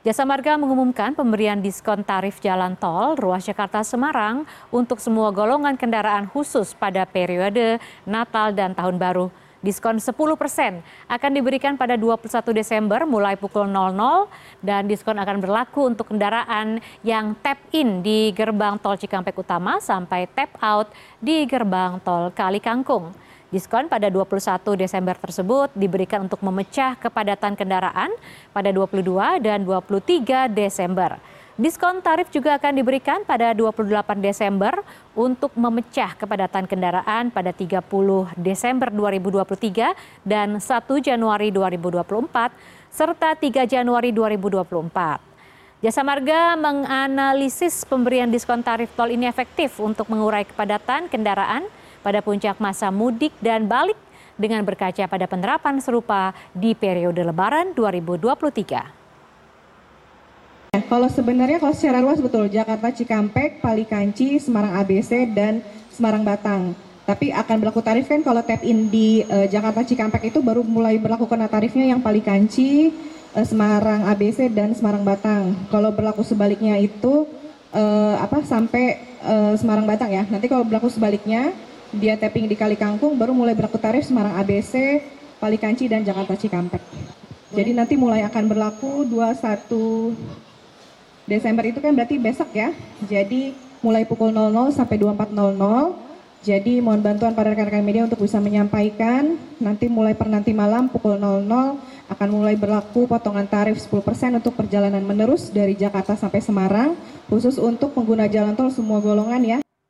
Jasa Marga mengumumkan pemberian diskon tarif jalan tol ruas Jakarta Semarang untuk semua golongan kendaraan khusus pada periode Natal dan Tahun Baru. Diskon 10 persen akan diberikan pada 21 Desember mulai pukul 00 dan diskon akan berlaku untuk kendaraan yang tap in di gerbang tol Cikampek Utama sampai tap out di gerbang tol Kali Kangkung. Diskon pada 21 Desember tersebut diberikan untuk memecah kepadatan kendaraan pada 22 dan 23 Desember. Diskon tarif juga akan diberikan pada 28 Desember untuk memecah kepadatan kendaraan pada 30 Desember 2023 dan 1 Januari 2024 serta 3 Januari 2024. Jasa Marga menganalisis pemberian diskon tarif tol ini efektif untuk mengurai kepadatan kendaraan pada puncak masa mudik dan balik dengan berkaca pada penerapan serupa di periode Lebaran 2023. Kalau sebenarnya kalau secara luas betul Jakarta Cikampek, Palikanci, Semarang ABC dan Semarang Batang. Tapi akan berlaku tarif kan kalau tap in di uh, Jakarta Cikampek itu baru mulai berlaku kena tarifnya yang Palikanci, uh, Semarang ABC dan Semarang Batang. Kalau berlaku sebaliknya itu uh, apa sampai Semarang Batang ya. Nanti kalau berlaku sebaliknya dia tapping di Kali Kangkung baru mulai berlaku tarif Semarang ABC, Palikanci dan Jakarta Cikampek. Jadi nanti mulai akan berlaku 21 Desember itu kan berarti besok ya. Jadi mulai pukul 00 sampai 24.00. Jadi mohon bantuan pada rekan-rekan media untuk bisa menyampaikan nanti mulai per nanti malam pukul 00 akan mulai berlaku potongan tarif 10% untuk perjalanan menerus dari Jakarta sampai Semarang khusus untuk pengguna jalan tol semua golongan ya.